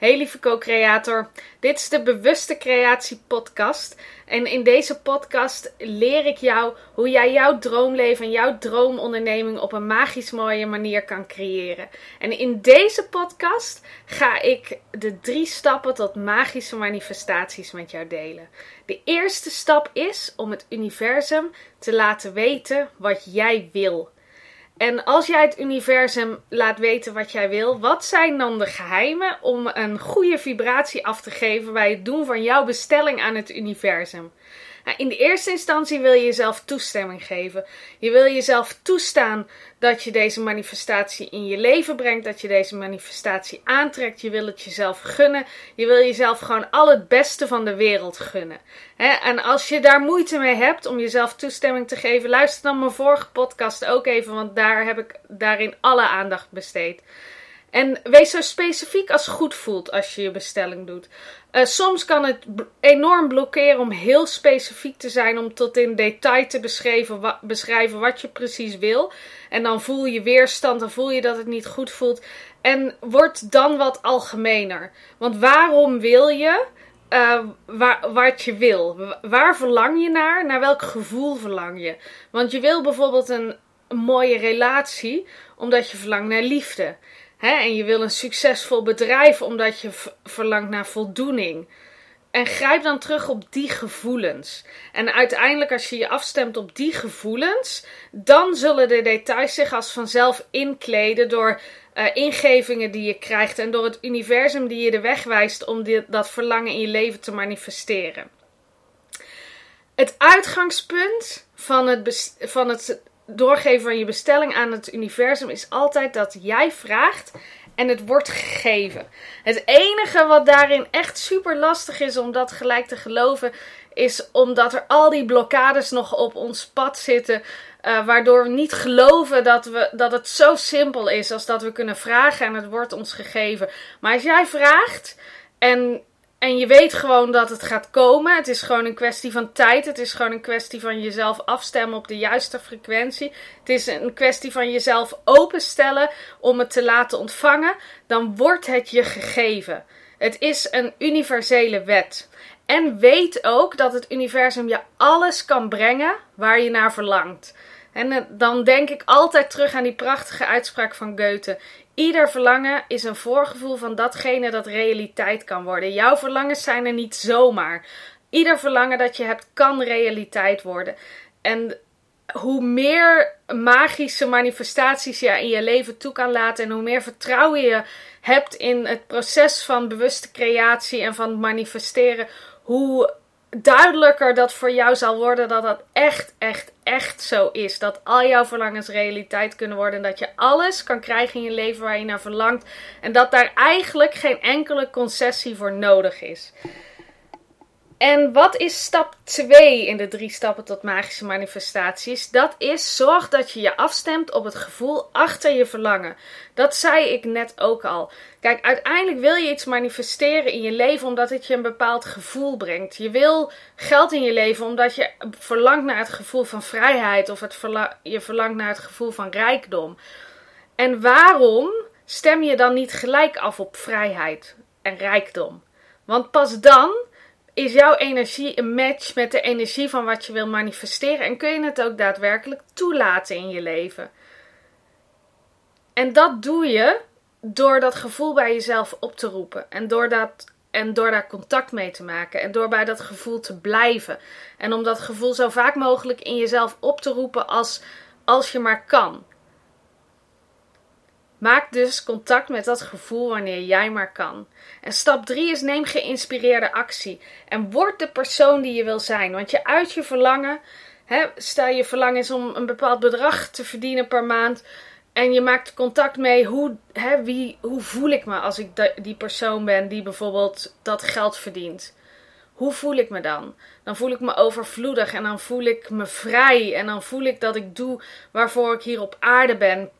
Hey lieve co-creator, dit is de Bewuste Creatie podcast. En in deze podcast leer ik jou hoe jij jouw droomleven en jouw droomonderneming op een magisch mooie manier kan creëren. En in deze podcast ga ik de drie stappen tot magische manifestaties met jou delen. De eerste stap is om het universum te laten weten wat jij wil. En als jij het universum laat weten wat jij wil, wat zijn dan de geheimen om een goede vibratie af te geven bij het doen van jouw bestelling aan het universum? Nou, in de eerste instantie wil je jezelf toestemming geven. Je wil jezelf toestaan dat je deze manifestatie in je leven brengt, dat je deze manifestatie aantrekt. Je wil het jezelf gunnen. Je wil jezelf gewoon al het beste van de wereld gunnen. En als je daar moeite mee hebt om jezelf toestemming te geven, luister dan mijn vorige podcast ook even, want daar heb ik daarin alle aandacht besteed. En wees zo specifiek als goed voelt als je je bestelling doet. Uh, soms kan het enorm blokkeren om heel specifiek te zijn, om tot in detail te beschrijven wat, beschrijven wat je precies wil. En dan voel je weerstand, dan voel je dat het niet goed voelt. En wordt dan wat algemener. Want waarom wil je waar, wat je wil? Waar verlang je naar? Naar welk gevoel verlang je? Want je wil bijvoorbeeld een, een mooie relatie, omdat je verlangt naar liefde. Hè? En je wil een succesvol bedrijf omdat je verlangt naar voldoening. En grijp dan terug op die gevoelens. En uiteindelijk, als je je afstemt op die gevoelens, dan zullen de details zich als vanzelf inkleden door uh, ingevingen die je krijgt en door het universum die je de weg wijst om dat verlangen in je leven te manifesteren. Het uitgangspunt van het, van het doorgeven van je bestelling aan het universum is altijd dat jij vraagt en het wordt gegeven. Het enige wat daarin echt super lastig is om dat gelijk te geloven, is omdat er al die blokkades nog op ons pad zitten. Uh, waardoor we niet geloven dat, we, dat het zo simpel is als dat we kunnen vragen en het wordt ons gegeven. Maar als jij vraagt en en je weet gewoon dat het gaat komen. Het is gewoon een kwestie van tijd. Het is gewoon een kwestie van jezelf afstemmen op de juiste frequentie. Het is een kwestie van jezelf openstellen om het te laten ontvangen. Dan wordt het je gegeven. Het is een universele wet. En weet ook dat het universum je alles kan brengen waar je naar verlangt. En eh, dan denk ik altijd terug aan die prachtige uitspraak van Goethe. Ieder verlangen is een voorgevoel van datgene dat realiteit kan worden. Jouw verlangens zijn er niet zomaar. Ieder verlangen dat je hebt kan realiteit worden. En hoe meer magische manifestaties je in je leven toe kan laten en hoe meer vertrouwen je hebt in het proces van bewuste creatie en van manifesteren, hoe duidelijker dat voor jou zal worden dat dat echt, echt, echt zo is. Dat al jouw verlangens realiteit kunnen worden. En dat je alles kan krijgen in je leven waar je naar verlangt. En dat daar eigenlijk geen enkele concessie voor nodig is. En wat is stap 2 in de drie stappen tot magische manifestaties? Dat is zorg dat je je afstemt op het gevoel achter je verlangen. Dat zei ik net ook al. Kijk, uiteindelijk wil je iets manifesteren in je leven omdat het je een bepaald gevoel brengt. Je wil geld in je leven omdat je verlangt naar het gevoel van vrijheid of het je verlangt naar het gevoel van rijkdom. En waarom stem je dan niet gelijk af op vrijheid en rijkdom? Want pas dan is jouw energie een match met de energie van wat je wil manifesteren en kun je het ook daadwerkelijk toelaten in je leven. En dat doe je door dat gevoel bij jezelf op te roepen en door, dat, en door daar contact mee te maken en door bij dat gevoel te blijven. En om dat gevoel zo vaak mogelijk in jezelf op te roepen als, als je maar kan. Maak dus contact met dat gevoel wanneer jij maar kan. En stap 3 is neem geïnspireerde actie. En word de persoon die je wil zijn. Want je uit je verlangen, hè, stel je verlangen is om een bepaald bedrag te verdienen per maand. En je maakt contact mee, hoe, hè, wie, hoe voel ik me als ik die persoon ben die bijvoorbeeld dat geld verdient? Hoe voel ik me dan? Dan voel ik me overvloedig en dan voel ik me vrij en dan voel ik dat ik doe waarvoor ik hier op aarde ben.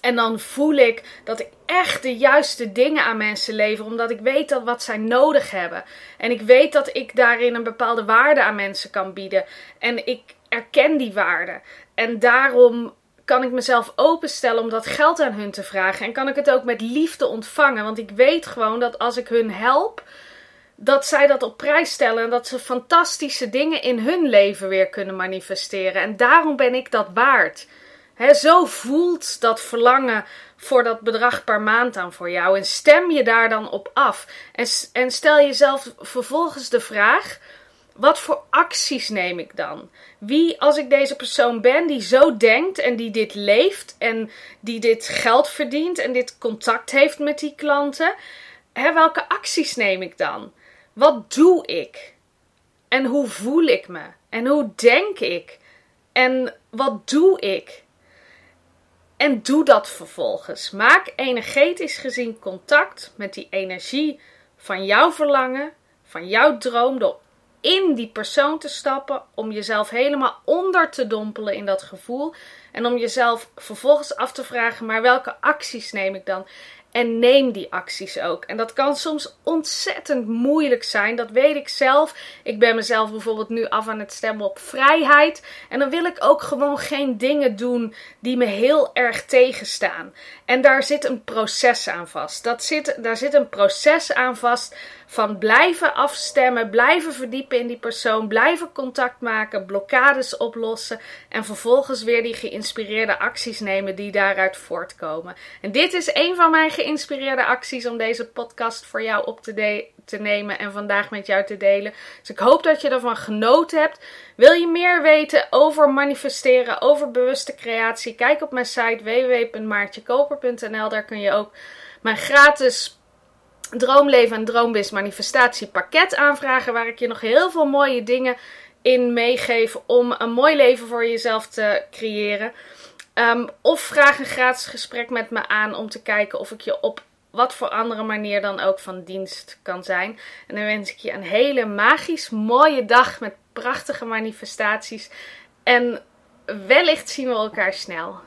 En dan voel ik dat ik echt de juiste dingen aan mensen lever, omdat ik weet wat zij nodig hebben. En ik weet dat ik daarin een bepaalde waarde aan mensen kan bieden. En ik erken die waarde. En daarom kan ik mezelf openstellen om dat geld aan hun te vragen. En kan ik het ook met liefde ontvangen. Want ik weet gewoon dat als ik hun help, dat zij dat op prijs stellen. En dat ze fantastische dingen in hun leven weer kunnen manifesteren. En daarom ben ik dat waard. He, zo voelt dat verlangen voor dat bedrag per maand aan voor jou. En stem je daar dan op af. En, en stel jezelf vervolgens de vraag: wat voor acties neem ik dan? Wie, als ik deze persoon ben die zo denkt en die dit leeft en die dit geld verdient en dit contact heeft met die klanten, hè, welke acties neem ik dan? Wat doe ik? En hoe voel ik me? En hoe denk ik? En wat doe ik? En doe dat vervolgens. Maak energetisch gezien contact met die energie van jouw verlangen, van jouw droom, door in die persoon te stappen, om jezelf helemaal onder te dompelen in dat gevoel. En om jezelf vervolgens af te vragen: maar welke acties neem ik dan? En neem die acties ook. En dat kan soms ontzettend moeilijk zijn. Dat weet ik zelf. Ik ben mezelf bijvoorbeeld nu af aan het stemmen op vrijheid. En dan wil ik ook gewoon geen dingen doen die me heel erg tegenstaan. En daar zit een proces aan vast. Dat zit, daar zit een proces aan vast van blijven afstemmen, blijven verdiepen in die persoon, blijven contact maken, blokkades oplossen en vervolgens weer die geïnspireerde acties nemen die daaruit voortkomen. En dit is een van mijn geïnspireerde acties om deze podcast voor jou op te, te nemen en vandaag met jou te delen. Dus ik hoop dat je ervan genoten hebt. Wil je meer weten over manifesteren, over bewuste creatie? Kijk op mijn site www.maartjekoper.nl. Daar kun je ook mijn gratis Droomleven en Droombis manifestatiepakket aanvragen. Waar ik je nog heel veel mooie dingen in meegeef om een mooi leven voor jezelf te creëren. Ehm, of vraag een gratis gesprek met me aan om te kijken of ik je op wat voor andere manier dan ook van dienst kan zijn. En dan wens ik je een hele magisch mooie dag met prachtige manifestaties. En wellicht zien we elkaar snel.